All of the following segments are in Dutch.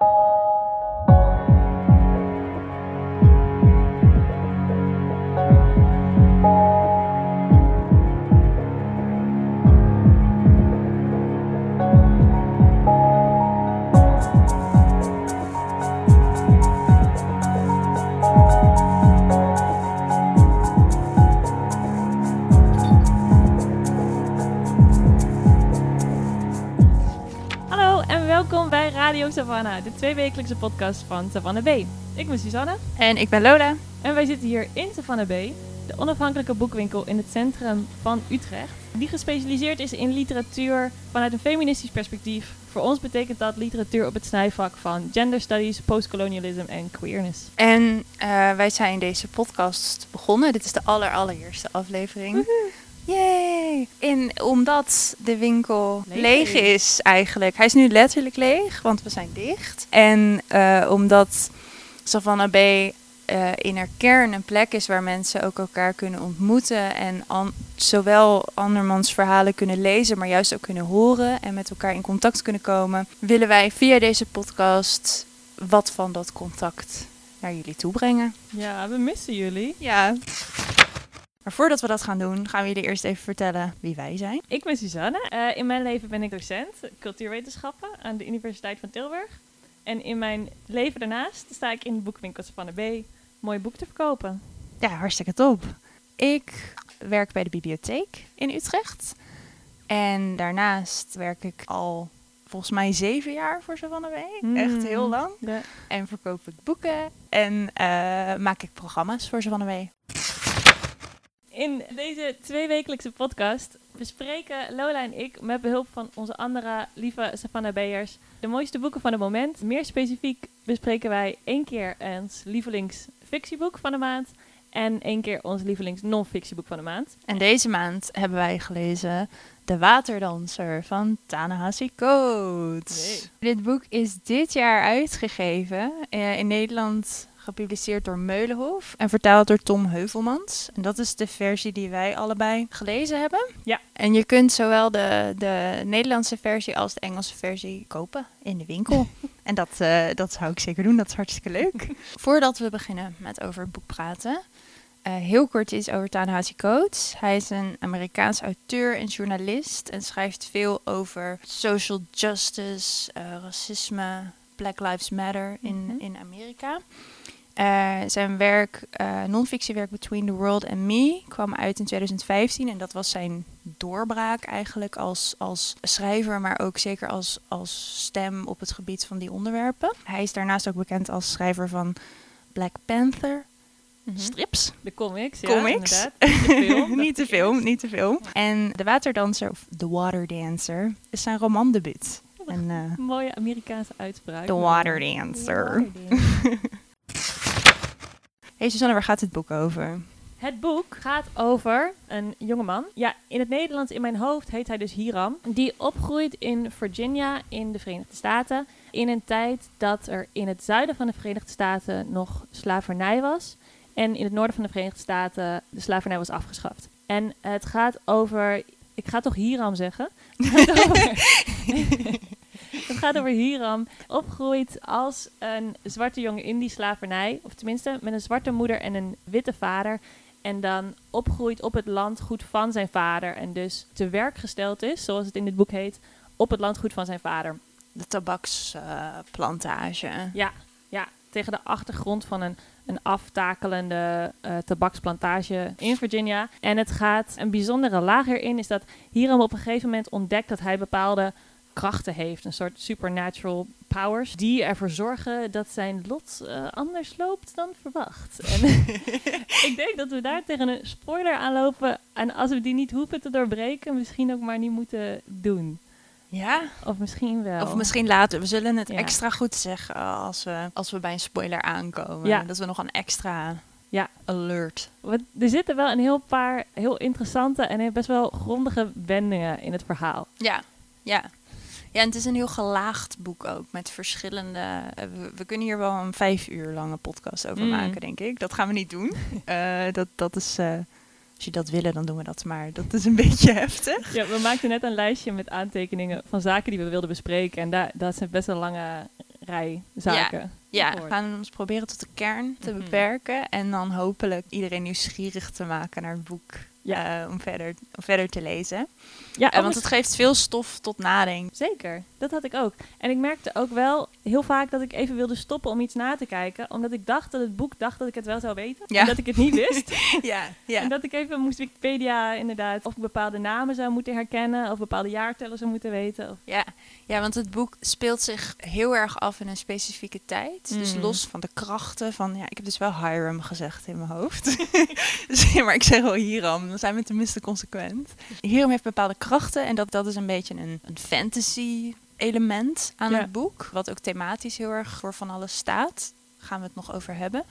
you Radio Savannah, de tweewekelijkse podcast van Savannah B. Ik ben Suzanne En ik ben Lola. en wij zitten hier in Savannah B, de onafhankelijke boekwinkel in het centrum van Utrecht. Die gespecialiseerd is in literatuur vanuit een feministisch perspectief. Voor ons betekent dat literatuur op het snijvak van gender studies, postcolonialism en queerness. En eh, wij zijn deze podcast begonnen. Dit is de aller, allereerste aflevering. Yay! In, omdat de winkel Leeg leeg, is. is. eigenlijk. Hij is nu letterlijk leeg, want we zijn dicht. En eh, omdat Savannah B eh, in haar kern een plek is waar mensen ook elkaar kunnen ontmoeten. En an- zowel andermans verhalen kunnen lezen, maar juist ook kunnen horen. En met elkaar in contact kunnen komen. Willen wij via deze podcast wat van dat contact naar jullie toe brengen. Ja, we missen jullie. Ja. Maar voordat we dat gaan doen, gaan we jullie eerst even vertellen wie wij zijn. Ik ben Suzanne. Eh, in mijn leven ben ik docent cultuurwetenschappen aan de Universiteit van Tilburg. En in mijn leven daarnaast sta ik in de boekwinkel Savannah B. Mooi boek te verkopen. Ja, hartstikke top. Ik werk bij de bibliotheek in Utrecht. En daarnaast werk ik al volgens mij zeven jaar voor Savannah B. Echt heel lang. Ja. En verkoop ik boeken en eh, maak ik programma's voor Savannah B. In deze tweewekelijkse podcast bespreken Lola en ik met behulp van onze andere lieve Savannah B'ers de mooiste boeken van het moment. Meer specifiek bespreken wij één keer ons lievelingsfictieboek van de maand en één keer ons lievelings non-fictieboek van de maand. En deze maand hebben wij gelezen De Waterdanser van Ta-Nehisi Coates. Dit boek is dit jaar uitgegeven. eh, in Nederland gepubliceerd door Meulenhof en vertaald door Tom Heuvelmans. En dat is de versie die wij allebei gelezen hebben. Ja. En je kunt zowel de, de Nederlandse versie als de Engelse versie kopen in de winkel. en dat, eh, dat zou ik zeker doen, dat is hartstikke leuk. Voordat we beginnen met over het boek praten, eh, heel kort iets over Ta-Nehisi Coates. Hij is een Amerikaans auteur en journalist en schrijft veel over social justice, eh, racisme, Black Lives Matter in, Mhm. in Amerika. Eh, zijn werk, eh non-fictiewerk Between the World and Me, kwam uit in 2015 en dat was zijn doorbraak eigenlijk als, als schrijver, maar ook zeker als, als stem op het gebied van die onderwerpen. Hij is daarnaast ook bekend als schrijver van Black Panther, strips. De comics, ja, Comics. inderdaad. Niet te veel. niet te veel. En De Waterdanser, of The Water Dancer, is zijn romandebuut. En eh Een mooie Amerikaanse uitspraak. The Water Dancer. Hey Susanne, waar gaat het boek over? Het boek gaat over een jongeman. Ja, in het Nederlands in mijn hoofd heet hij dus Hiram. Die opgroeit in Virginia in de Verenigde Staten. In een tijd dat er in het zuiden van de Verenigde Staten nog slavernij was. En in het noorden van de Verenigde Staten de slavernij was afgeschaft. En het gaat over. Ik ga toch Hiram zeggen? Het gaat over, het gaat over Hiram. Opgroeit als een zwarte jongen in die slavernij. Of tenminste met een zwarte moeder en een witte vader. En dan opgroeit op het landgoed van zijn vader. En dus te werk gesteld is, zoals het in dit boek heet, op het landgoed van zijn vader. De tabaksplantage. Ja, ja tegen de achtergrond van een, een aftakelende eh, tabaksplantage in Virginia. En het gaat een bijzondere laag erin, is dat Hiram op een gegeven moment ontdekt dat hij bepaalde krachten heeft. Een soort supernatural powers. Die ervoor zorgen dat zijn lot eh, anders loopt dan verwacht. En ik denk dat we daar tegen een spoiler aanlopen. En als we die niet hoeven te doorbreken, misschien ook maar niet moeten doen. Ja? Of misschien wel. Of misschien later. We zullen het Ja. extra goed zeggen als we, als we bij een spoiler aankomen. Ja. Dat we nog een extra Ja. alert. Want er zitten wel een heel paar heel interessante en best wel grondige wendingen in het verhaal. Ja, ja. Ja, en het is een heel gelaagd boek ook. Met verschillende... eh, We, we kunnen hier wel een vijf uur lange podcast over Mm. maken, denk ik. Dat gaan we niet doen. Eh, dat, dat is... eh, als je dat willen, dan doen we dat. Maar dat is een beetje heftig. Ja, we maakten net een lijstje met aantekeningen van zaken die we wilden bespreken. En daar, dat zijn best wel lange kernrijzaken. Ja, we gaan ons proberen tot de kern te Mhm. beperken. En dan hopelijk iedereen nieuwsgierig te maken naar het boek. Ja. eh, om, verder, om verder te lezen. Ja, Eh, want het geeft veel stof tot nadenken. Zeker, dat had ik ook. En ik merkte ook wel heel vaak dat ik even wilde stoppen om iets na te kijken. Omdat ik dacht dat het boek dacht dat ik het wel zou weten. Ja. En dat ik het niet wist. ja, ja. En dat ik even moest Wikipedia inderdaad. Of ik bepaalde namen zou moeten herkennen. Of bepaalde jaartallen zou moeten weten. Of... Ja, ja, want het boek speelt zich heel erg af in een specifieke tijd. Dus Mm. los van de krachten van... Ja, ik heb dus wel Hiram gezegd in mijn hoofd. dus, maar ik zeg wel Hiram, dan zijn we tenminste consequent. Hiram heeft bepaalde krachten en dat, dat is een beetje een, een fantasy element aan Ja. het boek. Wat ook thematisch heel erg voor van alles staat. Daar gaan we het nog over hebben.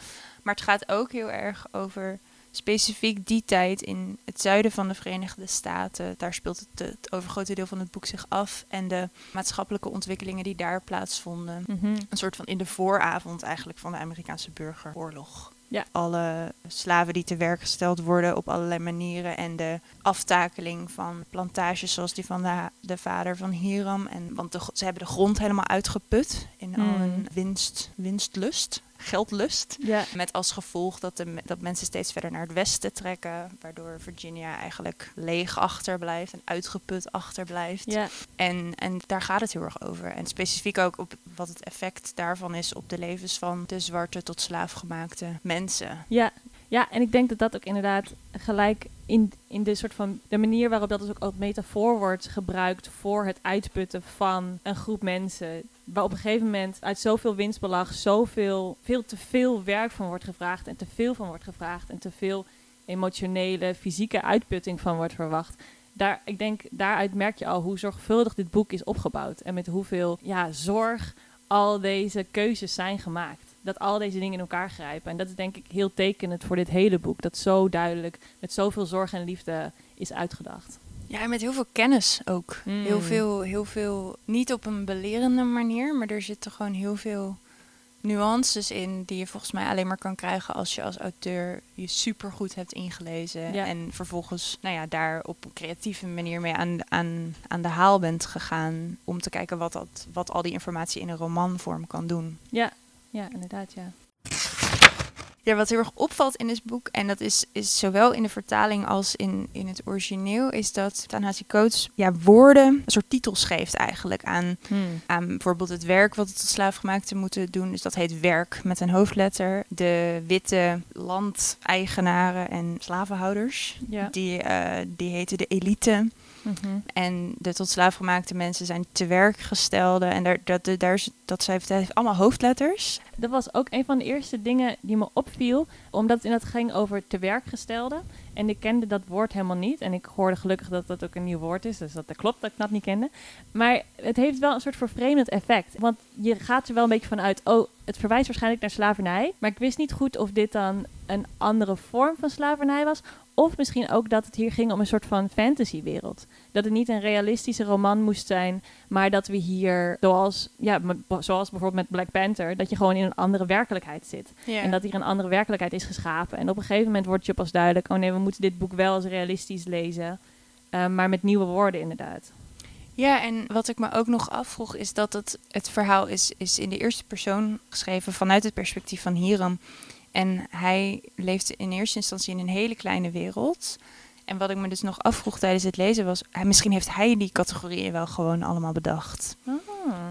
Maar het gaat ook heel erg over specifiek die tijd in het zuiden van de Verenigde Staten. Daar speelt het, het overgrote deel van het boek zich af. En de maatschappelijke ontwikkelingen die daar plaatsvonden. Een soort van in de vooravond eigenlijk van de Amerikaanse burgeroorlog. Ja. Alle slaven die te werk gesteld worden op allerlei manieren. En de aftakeling van plantages zoals die van de, de vader van Hiram. En, want de, ze hebben de grond helemaal uitgeput in al Mm. hun winst, winstlust, geldlust. Ja. Met als gevolg dat, de, dat mensen steeds verder naar het westen trekken. Waardoor Virginia eigenlijk leeg achterblijft en uitgeput achterblijft. Ja. En, en daar gaat het heel erg over. En specifiek ook op wat het effect daarvan is op de levens van de zwarte tot slaafgemaakte mensen. Ja. ja, en ik denk dat dat ook inderdaad gelijk in, in de soort van de manier waarop dat dus ook als metafoor wordt gebruikt voor het uitputten van een groep mensen. Waar op een gegeven moment uit zoveel winstbelag zoveel, veel te veel werk van wordt gevraagd en te veel van wordt gevraagd en te veel emotionele, fysieke uitputting van wordt verwacht. Daar, ik denk, daaruit merk je al hoe zorgvuldig dit boek is opgebouwd. En met hoeveel ja, zorg al deze keuzes zijn gemaakt. Dat al deze dingen in elkaar grijpen. En dat is denk ik heel tekenend voor dit hele boek. Dat zo duidelijk, met zoveel zorg en liefde is uitgedacht. Ja, en met heel veel kennis ook. Mm. Heel, veel, heel veel, niet op een belerende manier, maar er zitten gewoon heel veel nuances in die je volgens mij alleen maar kan krijgen als je als auteur je supergoed hebt ingelezen Ja. en vervolgens nou ja, daar op een creatieve manier mee aan, aan, aan de haal bent gegaan om te kijken wat, dat, wat al die informatie in een romanvorm kan doen. Ja, ja inderdaad, ja. Ja, wat heel erg opvalt in dit boek, en dat is, is zowel in de vertaling als in, in het origineel, is dat Tanhasi Coates ja, woorden, een soort titels geeft eigenlijk aan, aan bijvoorbeeld het werk wat het tot slaafgemaakten moeten doen. Dus dat heet werk met een hoofdletter. De witte landeigenaren en slavenhouders, Ja. die, eh, die heten de elite. Mhm. En de tot slaafgemaakte mensen zijn te werk gestelde. En daar, dat, daar is, dat zij heeft, heeft allemaal hoofdletters. Dat was ook een van de eerste dingen die me opviel. Omdat het inderdaad ging over te werkgestelde. En ik kende dat woord helemaal niet. En ik hoorde gelukkig dat dat ook een nieuw woord is. Dus dat klopt dat ik dat niet kende. Maar het heeft wel een soort vervreemdend effect. Want je gaat er wel een beetje van uit... Oh, het verwijst waarschijnlijk naar slavernij. Maar ik wist niet goed of dit dan een andere vorm van slavernij was. Of misschien ook dat het hier ging om een soort van fantasywereld. Dat het niet een realistische roman moest zijn, maar dat we hier, zoals, ja, zoals bijvoorbeeld met Black Panther, dat je gewoon in een andere werkelijkheid zit. En dat hier een andere werkelijkheid is geschapen. En op een gegeven moment wordt je pas duidelijk, oh nee, we moeten dit boek wel als realistisch lezen. eh, maar met nieuwe woorden inderdaad. Ja, en wat ik me ook nog afvroeg is dat het, het verhaal is, is in de eerste persoon geschreven vanuit het perspectief van Hiram. En hij leeft in eerste instantie in een hele kleine wereld. En wat ik me dus nog afvroeg tijdens het lezen was, misschien heeft hij die categorieën wel gewoon allemaal bedacht.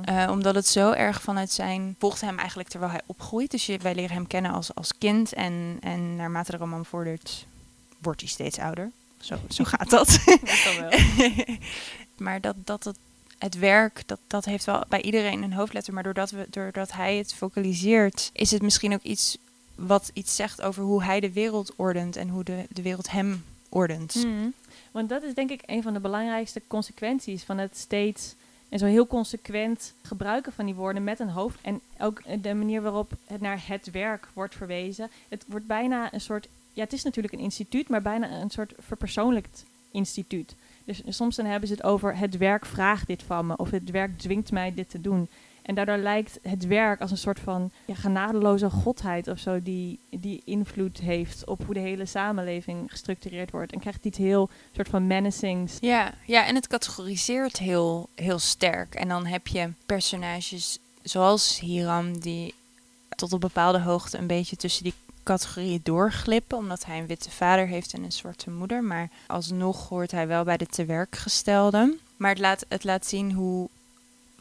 Eh, omdat het zo erg vanuit zijn, volgt hem eigenlijk terwijl hij opgroeit. Dus je, wij leren hem kennen als, als kind en, en naarmate de roman vordert, wordt hij steeds ouder. Zo, zo gaat dat. Dat wel. maar dat, dat het, het werk, dat, dat heeft wel bij iedereen een hoofdletter. Maar doordat, we, doordat hij het focaliseert, is het misschien ook iets wat iets zegt over hoe hij de wereld ordent en hoe de, de wereld hem ordent. Mhm. Want dat is denk ik een van de belangrijkste consequenties van het steeds en zo heel consequent gebruiken van die woorden met een hoofd. En ook de manier waarop het naar het werk wordt verwezen. Het wordt bijna een soort, ja het is natuurlijk een instituut, maar bijna een soort verpersoonlijkt instituut. Dus soms dan hebben ze het over het werk vraagt dit van me of het werk dwingt mij dit te doen. En daardoor lijkt het werk als een soort van genadeloze godheid of zo, die, die invloed heeft op hoe de hele samenleving gestructureerd wordt. En krijgt iets heel soort van menacings. Ja, ja, en het categoriseert heel, heel sterk. En dan heb je personages zoals Hiram, die tot op bepaalde hoogte een beetje tussen die categorieën doorglippen, omdat hij een witte vader heeft en een zwarte moeder. Maar alsnog hoort hij wel bij de tewerkgestelden. Maar het laat, het laat zien hoe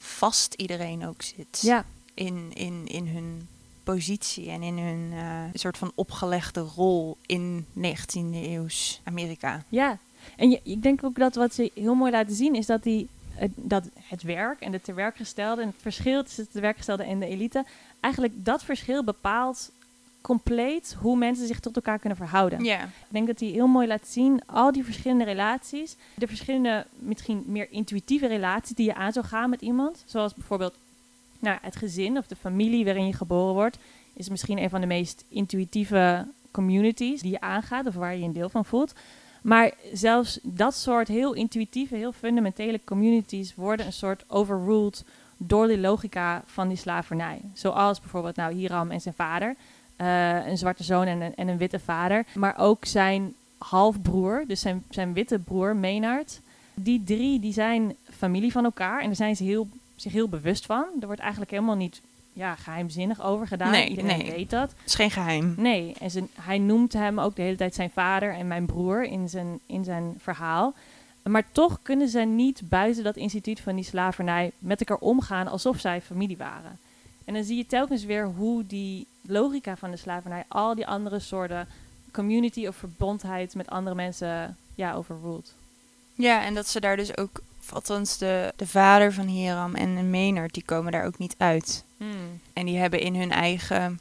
vast iedereen ook zit Ja, in, in, in hun positie en in hun eh, soort van opgelegde rol in 19e eeuws Amerika. ja. En je, ik denk ook dat wat ze heel mooi laten zien is dat, die, het- dat het werk en de tewerkgestelde en het verschil tussen de tewerkgestelde en de elite, eigenlijk dat verschil bepaalt compleet hoe mensen zich tot elkaar kunnen verhouden. Ja, Ik denk dat hij heel mooi laat zien al die verschillende relaties. De verschillende, misschien meer intuïtieve relaties die je aan zou gaan met iemand. Zoals bijvoorbeeld nou, het gezin of de familie waarin je geboren wordt. Is misschien een van de meest intuïtieve communities die je aangaat of waar je een deel van voelt. Maar zelfs dat soort heel intuïtieve, heel fundamentele communities worden een soort overruled door de logica van die slavernij. Zoals bijvoorbeeld nou Hiram en zijn vader. Eh, een zwarte zoon en een, en een witte vader. Maar ook zijn halfbroer, dus zijn, zijn witte broer, Maynard. Die drie die zijn familie van elkaar en daar zijn ze heel, zich heel bewust van. Er wordt eigenlijk helemaal niet ja, geheimzinnig over gedaan. Nee, Iedereen nee. weet dat. het is geen geheim. Nee, en zijn, hij noemt hem ook de hele tijd zijn vader en mijn broer in zijn, in zijn verhaal. Maar toch kunnen ze niet buiten dat instituut van die slavernij met elkaar omgaan alsof zij familie waren. En dan zie je telkens weer hoe die logica van de slavernij al die andere soorten community of verbondheid met andere mensen ja, overruled. Ja, en dat ze daar dus ook, althans de, de vader van Hiram en Maynard, die komen daar ook niet uit. En die hebben in hun eigen,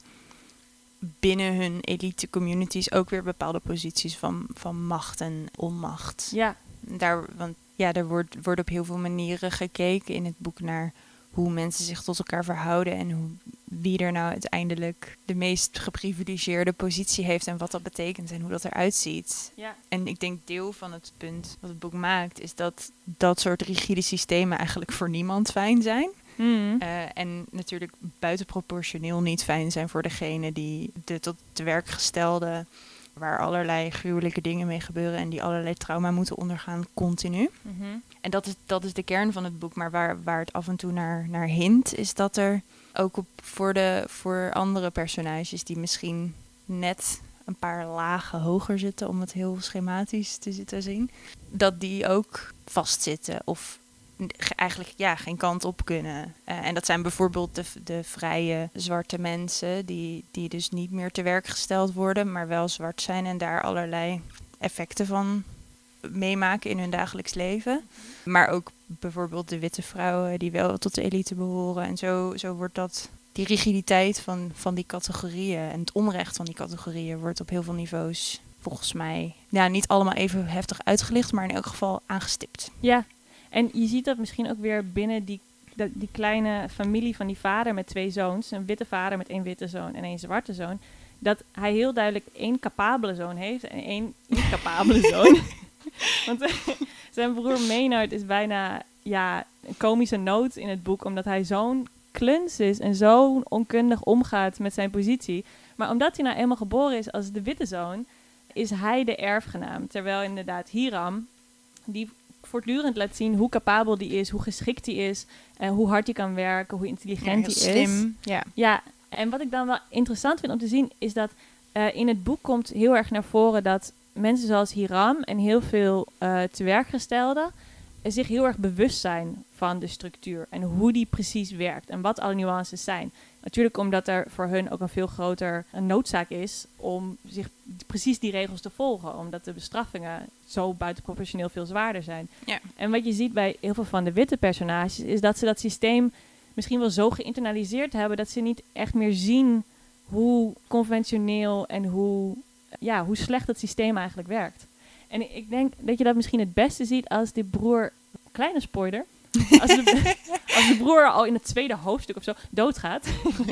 binnen hun elite communities ook weer bepaalde posities van, van macht en onmacht. Ja, Daar, want ja, er wordt, wordt op heel veel manieren gekeken in het boek naar hoe mensen zich tot elkaar verhouden en hoe, wie er nou uiteindelijk de meest geprivilegeerde positie heeft en wat dat betekent en hoe dat eruit ziet. ja, En ik denk deel van het punt wat het boek maakt, is dat dat soort rigide systemen eigenlijk voor niemand fijn zijn. Hmm. Eh, en natuurlijk buitenproportioneel niet fijn zijn voor degene die de tot te werk gestelde, waar allerlei gruwelijke dingen mee gebeuren en die allerlei trauma moeten ondergaan continu. Mhm. En dat is, dat is de kern van het boek, maar waar, waar het af en toe naar, naar hint, is dat er ook op, voor, de, voor andere personages die misschien net een paar lagen hoger zitten, om het heel schematisch te, te zien, dat die ook vastzitten of eigenlijk ja, geen kant op kunnen. Eh, en dat zijn bijvoorbeeld de, de vrije zwarte mensen, die, die dus niet meer te werk gesteld worden, maar wel zwart zijn en daar allerlei effecten van meemaken in hun dagelijks leven. Maar ook bijvoorbeeld de witte vrouwen die wel tot de elite behoren. En zo, zo wordt dat, die rigiditeit van, van die categorieën en het onrecht van die categorieën wordt op heel veel niveaus volgens mij ja, niet allemaal even heftig uitgelicht, maar in elk geval aangestipt. Ja, en je ziet dat misschien ook weer binnen die, dat- die kleine familie van die vader met twee zoons. Een witte vader met één witte zoon en één zwarte zoon. Dat hij heel duidelijk één capabele zoon heeft en één incapabele zoon. Want zijn broer Maynard is bijna ja, een komische noot in het boek. Omdat hij zo'n kluns is en zo onkundig omgaat met zijn positie. Maar omdat hij nou eenmaal geboren is als de witte zoon, is hij de erfgenaam. Terwijl inderdaad Hiram, die voortdurend laat zien hoe capabel die is, hoe geschikt hij is, en hoe hard hij kan werken, hoe intelligent Ja, hij heel is. Ja. Ja, en wat ik dan wel interessant vind om te zien, is dat eh, in het boek komt heel erg naar voren dat mensen zoals Hiram en heel veel eh tewerkgestelden eh, zich heel erg bewust zijn van de structuur en hoe die precies werkt en wat alle nuances zijn. Natuurlijk omdat er voor hun ook een veel groter noodzaak is om zich precies die regels te volgen, omdat de bestraffingen zo buitenproportioneel veel zwaarder zijn. Ja. En wat je ziet bij heel veel van de witte personages is dat ze dat systeem misschien wel zo geïnternaliseerd hebben dat ze niet echt meer zien hoe conventioneel en hoe, ja, hoe slecht het systeem eigenlijk werkt. En ik denk dat je dat misschien het beste ziet als die broer, kleine spoiler, als de, als de broer al in het tweede hoofdstuk of zo doodgaat.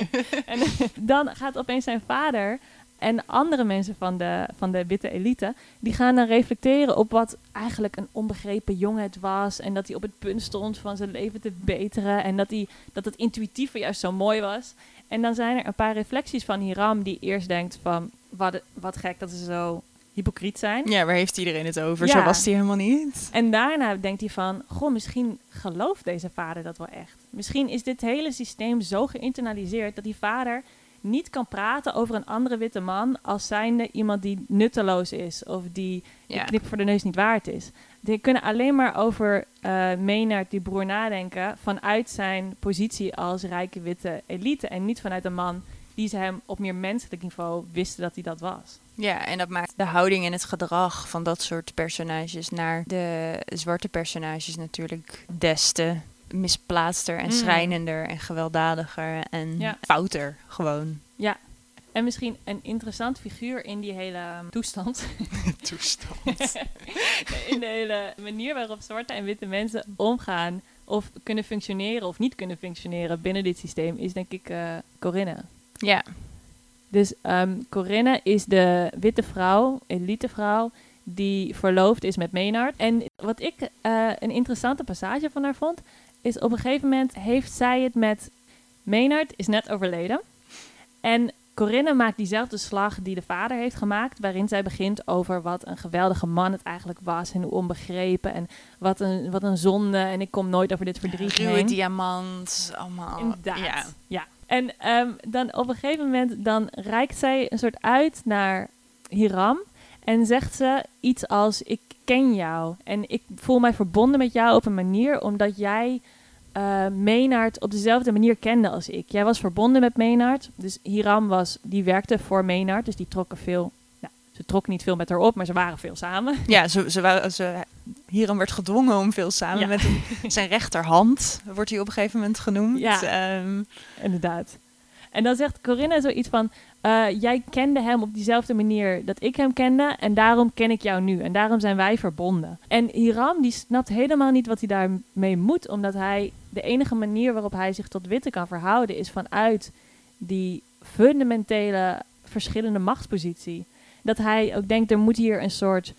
en dan gaat opeens zijn vader en andere mensen van de, van de witte elite, die gaan dan reflecteren op wat eigenlijk een onbegrepen jongen het was. En dat hij op het punt stond van zijn leven te beteren. En dat, hij, dat het intuïtieve juist zo mooi was. En dan zijn er een paar reflecties van Hiram die eerst denkt van, wat, wat gek dat ze zo hypocriet zijn. Ja, waar heeft iedereen het over? Ja. Zo was hij helemaal niet. En daarna denkt hij van, goh, misschien gelooft deze vader dat wel echt. Misschien is dit hele systeem zo geïnternaliseerd dat die vader niet kan praten over een andere witte man als zijnde iemand die nutteloos is of die Ja. de knip voor de neus niet waard is. Die kunnen alleen maar over eh Maynard, die broer, nadenken vanuit zijn positie als rijke witte elite en niet vanuit een man die ze hem op meer menselijk niveau wisten dat hij dat was. Ja, en dat maakt de houding en het gedrag van dat soort personages naar de zwarte personages natuurlijk des te misplaatster en Mm. schrijnender en gewelddadiger en Ja. fouter gewoon. En misschien een interessant figuur in die hele um, toestand. Toestand. in de hele manier waarop zwarte en witte mensen omgaan of kunnen functioneren of niet kunnen functioneren binnen dit systeem is denk ik eh, Corinne. Ja, Dus ehm, Corinne is de witte vrouw, elite vrouw, die verloofd is met Maynard. En wat ik eh, een interessante passage van haar vond, is op een gegeven moment heeft zij het met Maynard, is net overleden. En Corinne maakt diezelfde slag die de vader heeft gemaakt, waarin zij begint over wat een geweldige man het eigenlijk was en hoe onbegrepen en wat een, wat een zonde en ik kom nooit over dit verdriet ruwe heen. diamant, allemaal. Inderdaad. Ja. Ja. En ehm, dan op een gegeven moment dan reikt zij een soort uit naar Hiram en zegt ze iets als ik ken jou en ik voel mij verbonden met jou op een manier omdat jij eh Maynard op dezelfde manier kende als ik. Jij was verbonden met Maynard, dus Hiram was die werkte voor Maynard, dus die trokken veel. Nou, ze trok niet veel met haar op, maar ze waren veel samen. Ja, ze, ze, waren- ze, Hierom werd gedwongen om veel samen Ja. met hem- zijn rechterhand, wordt hij op een gegeven moment genoemd. Ja. Ehm, Inderdaad. En dan zegt Corinne zoiets van: eh, Jij kende hem op diezelfde manier dat ik hem kende. En daarom ken ik jou nu. En daarom zijn wij verbonden. En Hiram die snapt helemaal niet wat hij daarmee moet. Omdat hij de enige manier waarop hij zich tot witte kan verhouden is vanuit die fundamentele verschillende machtspositie. Dat hij ook denkt: er moet hier een soort.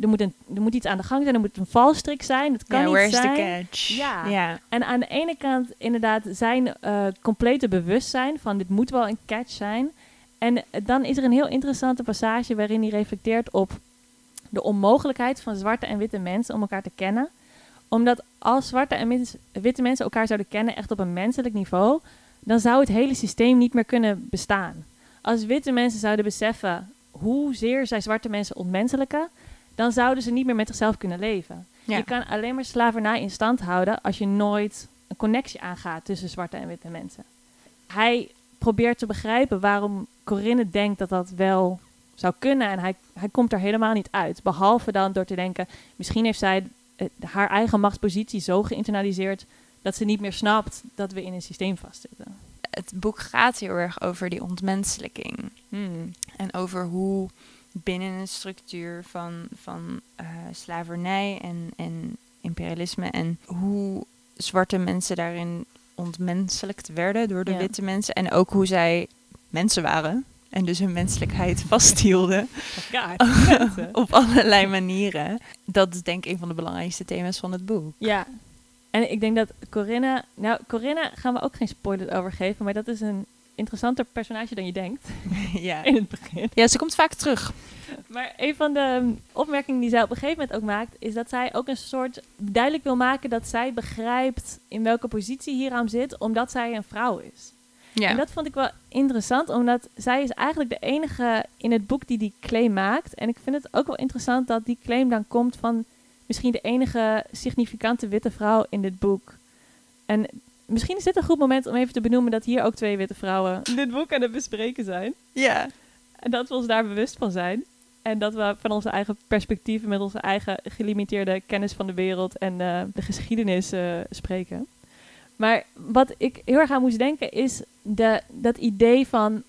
Er moet, een, er moet iets aan de gang zijn, er moet een valstrik zijn. Dat kan ja, niet where's zijn. the catch? Ja. En aan de ene kant inderdaad zijn eh, complete bewustzijn van dit moet wel een catch zijn. En dan is er een heel interessante passage waarin hij reflecteert op de onmogelijkheid van zwarte en witte mensen om elkaar te kennen. Omdat als zwarte en mens- witte mensen elkaar zouden kennen echt op een menselijk niveau, dan zou het hele systeem niet meer kunnen bestaan. Als witte mensen zouden beseffen hoezeer zij zwarte mensen ontmenselijken, dan zouden ze niet meer met zichzelf kunnen leven. Ja. Je kan alleen maar slavernij in stand houden als je nooit een connectie aangaat tussen zwarte en witte mensen. Hij probeert te begrijpen waarom Corinne denkt dat dat wel zou kunnen en hij, hij komt er helemaal niet uit. Behalve dan door te denken, misschien heeft zij eh, haar eigen machtspositie zo geïnternaliseerd dat ze niet meer snapt dat we in een systeem vastzitten. Het boek gaat heel erg over die ontmenselijking. Hmm. En over hoe binnen een structuur van, van eh, slavernij en, en imperialisme en hoe zwarte mensen daarin ontmenselijkt werden door de Ja. witte mensen. En ook hoe zij mensen waren en dus hun menselijkheid vasthielden mensen. op allerlei manieren. Dat is denk ik een van de belangrijkste thema's van het boek. Ja. En ik denk dat Corinne... Nou, Corinne gaan we ook geen spoilers over geven, maar dat is een interessanter personage dan je denkt ja. in het begin. ja, ze komt vaak terug. Maar een van de opmerkingen die zij op een gegeven moment ook maakt, is dat zij ook een soort duidelijk wil maken dat zij begrijpt in welke positie hieraan zit, omdat zij een vrouw is. Ja. En dat vond ik wel interessant, omdat zij is eigenlijk de enige in het boek die die claim maakt. En ik vind het ook wel interessant dat die claim dan komt van misschien de enige significante witte vrouw in dit boek. En misschien is dit een goed moment om even te benoemen dat hier ook twee witte vrouwen dit boek aan het bespreken zijn. ja. En dat we ons daar bewust van zijn. En dat we van onze eigen perspectieven, met onze eigen gelimiteerde kennis van de wereld en eh, de geschiedenis eh, spreken. Maar wat ik heel erg aan moest denken is de, dat idee van.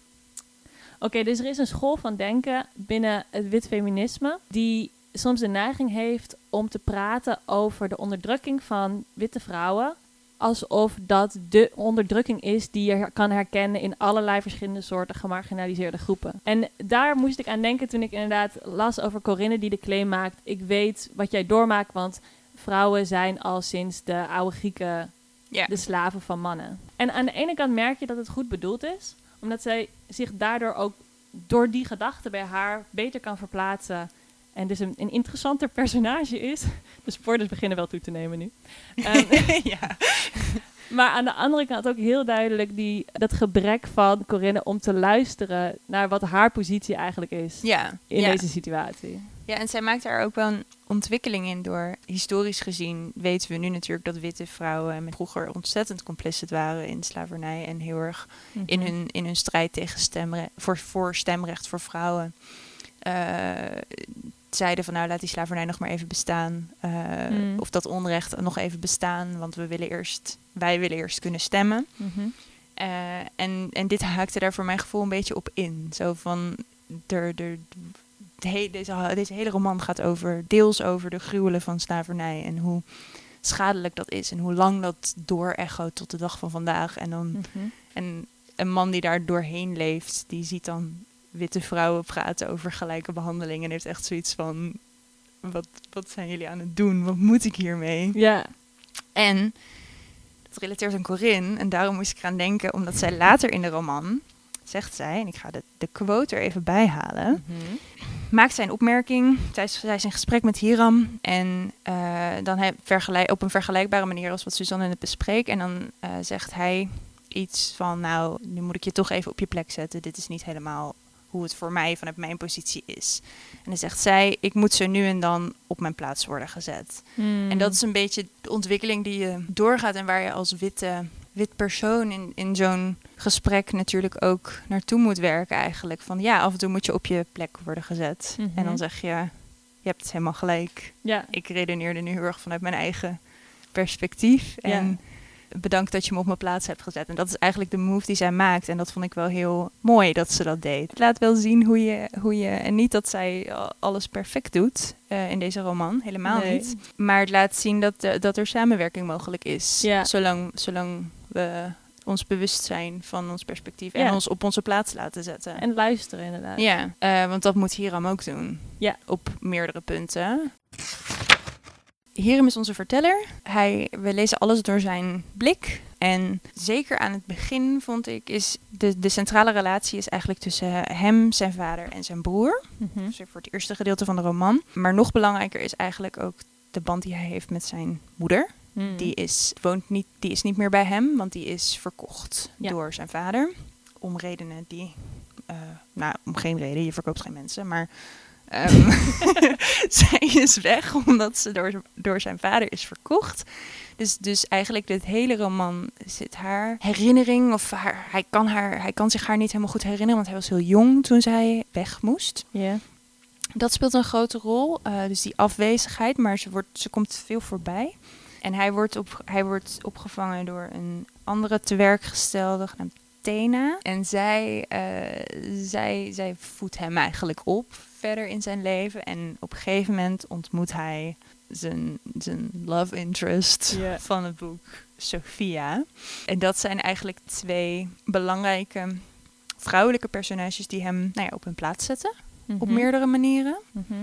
Oké, dus er is een school van denken binnen het wit feminisme. die soms de neiging heeft om te praten over de onderdrukking van witte vrouwen. Alsof dat de onderdrukking is die je kan herkennen in allerlei verschillende soorten gemarginaliseerde groepen. En daar moest ik aan denken toen ik inderdaad las over Corinne die de claim maakt. Ik weet wat jij doormaakt, want vrouwen zijn al sinds de oude Grieken de slaven van mannen. En aan de ene kant merk je dat het goed bedoeld is, omdat zij zich daardoor ook door die gedachte bij haar beter kan verplaatsen. En dus een, een interessanter personage is. De spoilers beginnen wel toe te nemen nu. Ehm, ja. maar aan de andere kant ook heel duidelijk die, dat gebrek van Corinne om te luisteren naar wat haar positie eigenlijk is Ja. in ja. deze situatie. Ja, en zij maakt daar ook wel een ontwikkeling in door. Historisch gezien weten we nu natuurlijk dat witte vrouwen vroeger ontzettend complicit waren in slavernij en heel erg in Mhm. hun, in hun strijd tegen stemre voor, voor stemrecht voor vrouwen. eh, zeiden van nou laat die slavernij nog maar even bestaan. eh, Mm. Of dat onrecht nog even bestaan, want we willen eerst, wij willen eerst kunnen stemmen. Mhm. Eh, en, en dit haakte daar voor mijn gevoel een beetje op in. Zo van, er, er, de deze, deze hele roman gaat over, deels over de gruwelen van slavernij en hoe schadelijk dat is en hoe lang dat doorechoot tot de dag van vandaag. En, dan, Mhm. en een man die daar doorheen leeft, die ziet dan witte vrouwen praten over gelijke behandeling en heeft echt zoiets van, wat, wat zijn jullie aan het doen? Wat moet ik hiermee? Ja. En dat relateert aan Corinne. En daarom moest ik eraan denken, omdat zij later in de roman, zegt zij, en ik ga de, de quote er even bij halen, Mhm. maakt zij een opmerking tijdens zij is in gesprek met Hiram. En eh, dan hij vergelijk, op een vergelijkbare manier als wat Suzanne net bespreekt. En dan eh, zegt hij iets van, nou, nu moet ik je toch even op je plek zetten. Dit is niet helemaal hoe het voor mij vanuit mijn positie is. En dan zegt zij, ik moet zo nu en dan op mijn plaats worden gezet. Mm. En dat is een beetje de ontwikkeling die je doorgaat en waar je als witte, wit persoon in, in zo'n gesprek natuurlijk ook naartoe moet werken eigenlijk. Van ja, af en toe moet je op je plek worden gezet. Mhm. En dan zeg je, je hebt het helemaal gelijk. Ja. Ik redeneerde nu heel erg vanuit mijn eigen perspectief. En bedankt dat je me op mijn plaats hebt gezet. En dat is eigenlijk de move die zij maakt. En dat vond ik wel heel mooi dat ze dat deed. Het laat wel zien hoe je, hoe je en niet dat zij alles perfect doet eh, in deze roman. Helemaal Nee. niet. Maar het laat zien dat, eh, dat er samenwerking mogelijk is. Ja. Zolang, zolang we ons bewust zijn van ons perspectief en Ja. ons op onze plaats laten zetten. En luisteren inderdaad. ja, eh, want dat moet Hiram ook doen. Ja. Op meerdere punten. Hiram is onze verteller. Hij, we lezen alles door zijn blik. En zeker aan het begin vond ik, is de, de centrale relatie is eigenlijk tussen hem, zijn vader en zijn broer. Mhm. Dus voor het eerste gedeelte van de roman. Maar nog belangrijker is eigenlijk ook de band die hij heeft met zijn moeder. Mm. Die is, woont niet, die is niet meer bij hem, want die is verkocht Ja. door zijn vader. Om redenen die. eh, nou, om geen reden, je verkoopt geen mensen, maar. Ehm, zij is weg omdat ze door, door zijn vader is verkocht. Dus, dus eigenlijk dit hele roman zit haar herinnering, of haar, hij, kan haar, hij kan zich haar niet helemaal goed herinneren, want hij was heel jong toen zij weg moest. Ja. Dat speelt een grote rol. eh, dus die afwezigheid, maar ze, wordt, ze komt veel voorbij. En hij wordt, op, hij wordt opgevangen door een andere tewerkgestelde genaamd Tena. En zij, eh, zij, zij voedt hem eigenlijk op verder in zijn leven. En op een gegeven moment ontmoet hij zijn, zijn love interest van het boek, Sophia. En dat zijn eigenlijk twee belangrijke vrouwelijke personages die hem nou ja, op hun plaats zetten. Op Mhm. meerdere manieren. Mhm.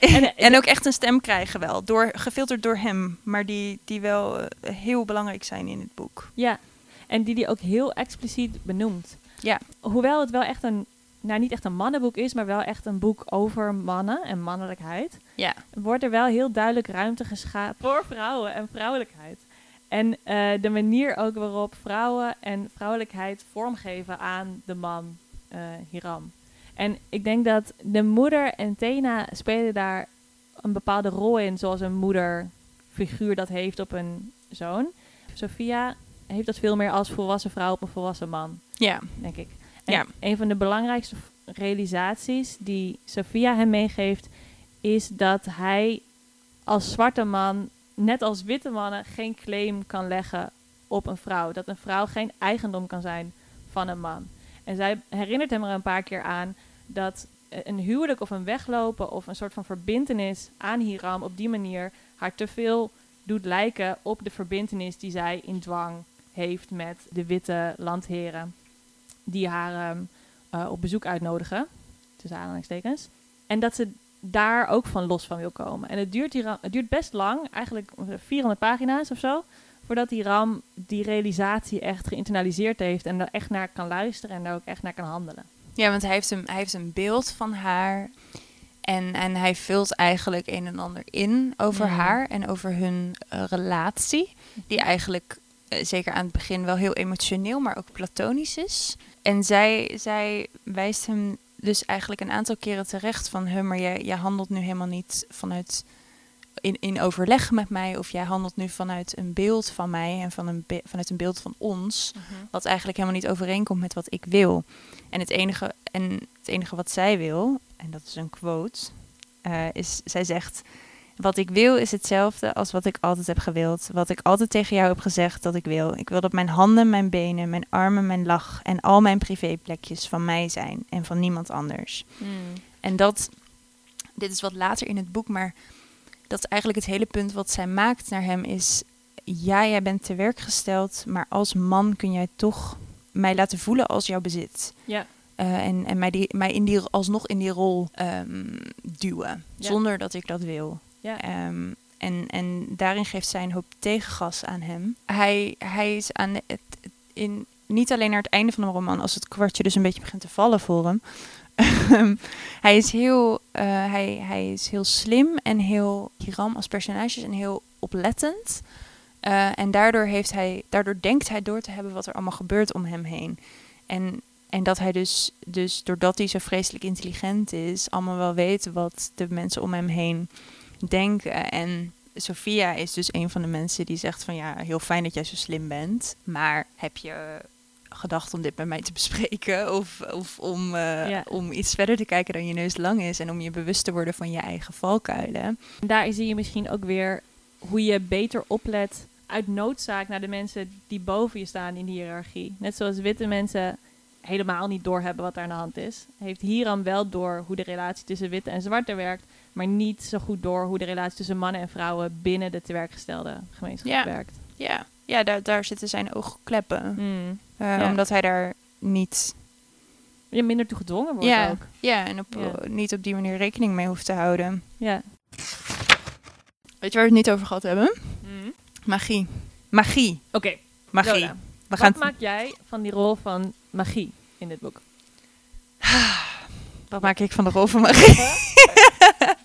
En, En- ook echt een stem krijgen wel. Door, gefilterd door hem. Maar die, die wel eh, heel belangrijk zijn in het boek. Ja, en die die ook heel expliciet benoemt. Ja. Hoewel het wel echt een, nou niet echt een mannenboek is, maar wel echt een boek over mannen en mannelijkheid, Ja. wordt er wel heel duidelijk ruimte geschapen voor vrouwen en vrouwelijkheid. En eh, de manier ook waarop vrouwen en vrouwelijkheid vormgeven aan de man eh, Hiram. En ik denk dat de moeder en Tena spelen daar een bepaalde rol in, zoals een moederfiguur dat heeft op een zoon. Sophia heeft dat veel meer als volwassen vrouw op een volwassen man, Ja. denk ik. Ja. een van de belangrijkste realisaties die Sophia hem meegeeft, is dat hij als zwarte man, net als witte mannen, geen claim kan leggen op een vrouw. Dat een vrouw geen eigendom kan zijn van een man. En zij herinnert hem er een paar keer aan dat eh, een huwelijk of een weglopen of een soort van verbintenis aan Hiram op die manier haar te veel doet lijken op de verbintenis die zij in dwang heeft met de witte landheren die haar ehm, eh, op bezoek uitnodigen, tussen aanhalingstekens. En dat ze daar ook van los van wil komen. En het duurt, hier, het duurt best lang, eigenlijk 400 pagina's of zo, voordat die Ram die realisatie echt geïnternaliseerd heeft en daar echt naar kan luisteren en daar ook echt naar kan handelen. Ja, want hij heeft een, hij heeft een beeld van haar. En, en hij vult eigenlijk een en ander in over haar en over hun eh, relatie. Die eigenlijk, eh, zeker aan het begin, wel heel emotioneel, maar ook platonisch is. En zij, zij wijst hem dus eigenlijk een aantal keren terecht van... Huh, maar jij, jij handelt nu helemaal niet vanuit... In, in overleg met mij, of jij handelt nu vanuit een beeld van mij en van een vanuit een beeld van ons wat eigenlijk helemaal niet overeenkomt met wat ik wil. En het enige, en het enige wat zij wil, en dat is een quote, eh, is zij zegt: Wat ik wil is hetzelfde als wat ik altijd heb gewild. Wat ik altijd tegen jou heb gezegd dat ik wil. Ik wil dat mijn handen, mijn benen, mijn armen, mijn lach en al mijn privéplekjes van mij zijn en van niemand anders. Mm. En dat, dit is wat later in het boek, maar dat is eigenlijk het hele punt wat zij maakt naar hem is, ja, jij bent te werk gesteld, maar als man kun jij toch mij laten voelen als jouw bezit. Ja. Eh, en en mij, die, mij in die, alsnog in die rol ehm, duwen, Ja. zonder dat ik dat wil. Ehm, en, en daarin geeft zij een hoop tegengas aan hem. Hij, hij is aan het, in, niet alleen naar het einde van de roman, als het kwartje dus een beetje begint te vallen voor hem. hij, is heel, eh, hij, hij is heel slim en heel Hiram als personage en heel oplettend. Eh, en daardoor, heeft hij, daardoor denkt hij door te hebben wat er allemaal gebeurt om hem heen. En, en dat hij dus, dus, doordat hij zo vreselijk intelligent is, allemaal wel weet wat de mensen om hem heen denken. En Sophia is dus een van de mensen die zegt van ja, heel fijn dat jij zo slim bent. Maar heb je gedacht om dit met mij te bespreken? Of, of om, eh, Ja. om iets verder te kijken dan je neus lang is en om je bewust te worden van je eigen valkuilen? Daar zie je misschien ook weer hoe je beter oplet uit noodzaak naar de mensen die boven je staan in de hiërarchie. Net zoals witte mensen helemaal niet doorhebben wat er aan de hand is, heeft Hiram wel door hoe de relatie tussen witte en zwarte werkt, maar niet zo goed door hoe de relatie tussen mannen en vrouwen binnen de tewerkgestelde gemeenschap Ja. werkt. Ja, ja daar, daar zitten zijn oogkleppen. Mm. Eh, Ja. Omdat hij daar niet, minder toe gedwongen wordt Ja. ook. ja, en op, Ja. niet op die manier rekening mee hoeft te houden. Ja. Weet je waar we het niet over gehad hebben? Mm. Magie. Magie. Oké, Magie. Lola, We wat maak jij van die rol van magie in dit boek? Wat maak ik van de rol van magie?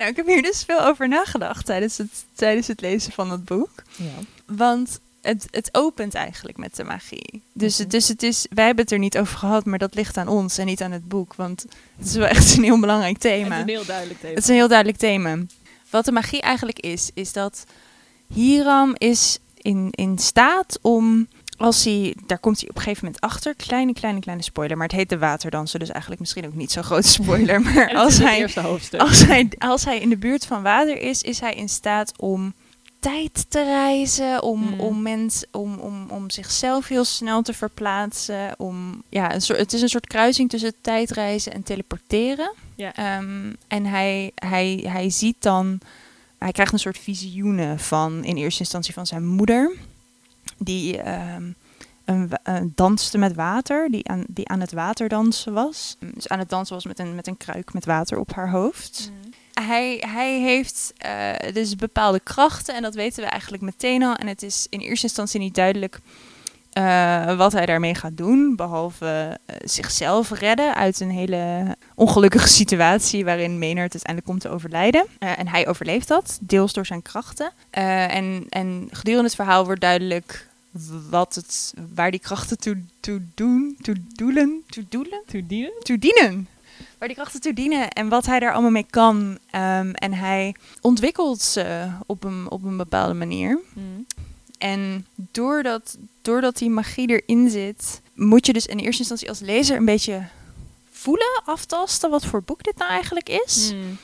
nou, ik heb hier dus veel over nagedacht tijdens het, tijdens het lezen van het boek. Ja. Want het, het opent eigenlijk met de magie. Dus, dus het is, wij hebben het er niet over gehad, maar dat ligt aan ons en niet aan het boek. Want het is wel echt een heel belangrijk thema. Het is een heel duidelijk thema. Het is een heel duidelijk thema. Wat de magie eigenlijk is, is dat Hiram is in, in staat om, als hij, daar komt hij op een gegeven moment achter, kleine, kleine, kleine spoiler, maar het heet de waterdansen, dus eigenlijk misschien ook niet zo'n grote spoiler, maar als hij, als, hij, als hij in de buurt van water is, is hij in staat om tijd te reizen, om, Mm. om, mens, om, om, om zichzelf heel snel te verplaatsen. Om, ja, een soort, het is een soort kruising tussen tijdreizen en teleporteren. Ehm, en hij, hij, hij ziet dan, hij krijgt een soort visioenen van in eerste instantie van zijn moeder, die ehm, een, een danste met water, die aan, die aan het water dansen was. Dus aan het dansen was met een, met een kruik met water op haar hoofd. Mm. Hij, hij heeft eh, dus bepaalde krachten en dat weten we eigenlijk meteen al. En het is in eerste instantie niet duidelijk eh, wat hij daarmee gaat doen. Behalve eh, zichzelf redden uit een hele ongelukkige situatie waarin Maynard uiteindelijk komt te overlijden. Eh, en hij overleeft dat, deels door zijn krachten. Eh, en, en gedurende het verhaal wordt duidelijk wat het, waar die krachten toe, toe doen, toe doelen, toe doelen, To dienen? toe dienen. Waar die krachten toe dienen en wat hij daar allemaal mee kan. Ehm, en hij ontwikkelt ze op een, op een bepaalde manier. Mm. En doordat, doordat die magie erin zit, moet je dus in eerste instantie als lezer een beetje voelen, aftasten wat voor boek dit nou eigenlijk is. Mm.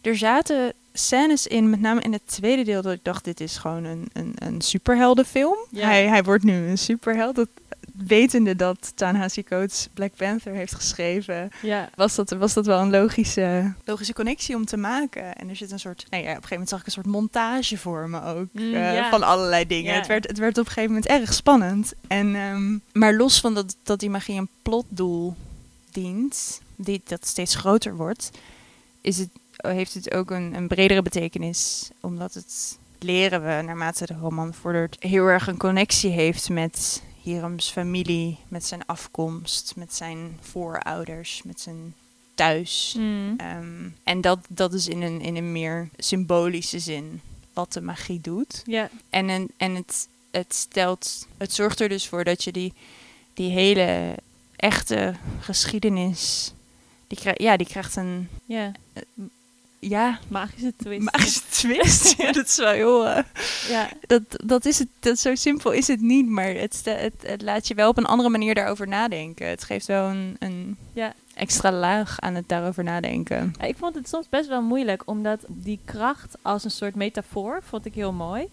Er zaten scènes in, met name in het tweede deel, dat ik dacht, dit is gewoon een, een, een superheldenfilm. Ja. Hij, hij wordt nu een superheld. Dat, wetende dat Ta-Nehisi Coates Black Panther heeft geschreven, ja. was dat, was dat wel een logische, logische connectie om te maken. En er zit een soort, nou ja, op een gegeven moment zag ik een soort montage voor me ook. Mm, eh, ja. Van allerlei dingen. Ja. Het, werd, het werd op een gegeven moment erg spannend. En, ehm, maar los van dat, dat die magie een plotdoel dient, die, dat steeds groter wordt, is het, heeft het ook een, een bredere betekenis. Omdat het leren we, naarmate de roman vordert, heel erg een connectie heeft met Hirams familie, met zijn afkomst, met zijn voorouders, met zijn thuis. Mm. Ehm, en dat, dat is in een, in een meer symbolische zin wat de magie doet. Ja, En, een, en het, het stelt, het zorgt er dus voor dat je die, die hele echte geschiedenis, die, krijg, ja, die krijgt een, ja. Ja, Magische twist. magische twist. ja, dat is wel heel, eh, ja, dat, dat is het, dat zo simpel is het niet, maar het, het, het laat je wel op een andere manier daarover nadenken. Het geeft wel een, een ja. extra laag aan het daarover nadenken. Ja, Ik vond het soms best wel moeilijk, omdat die kracht als een soort metafoor vond ik heel mooi.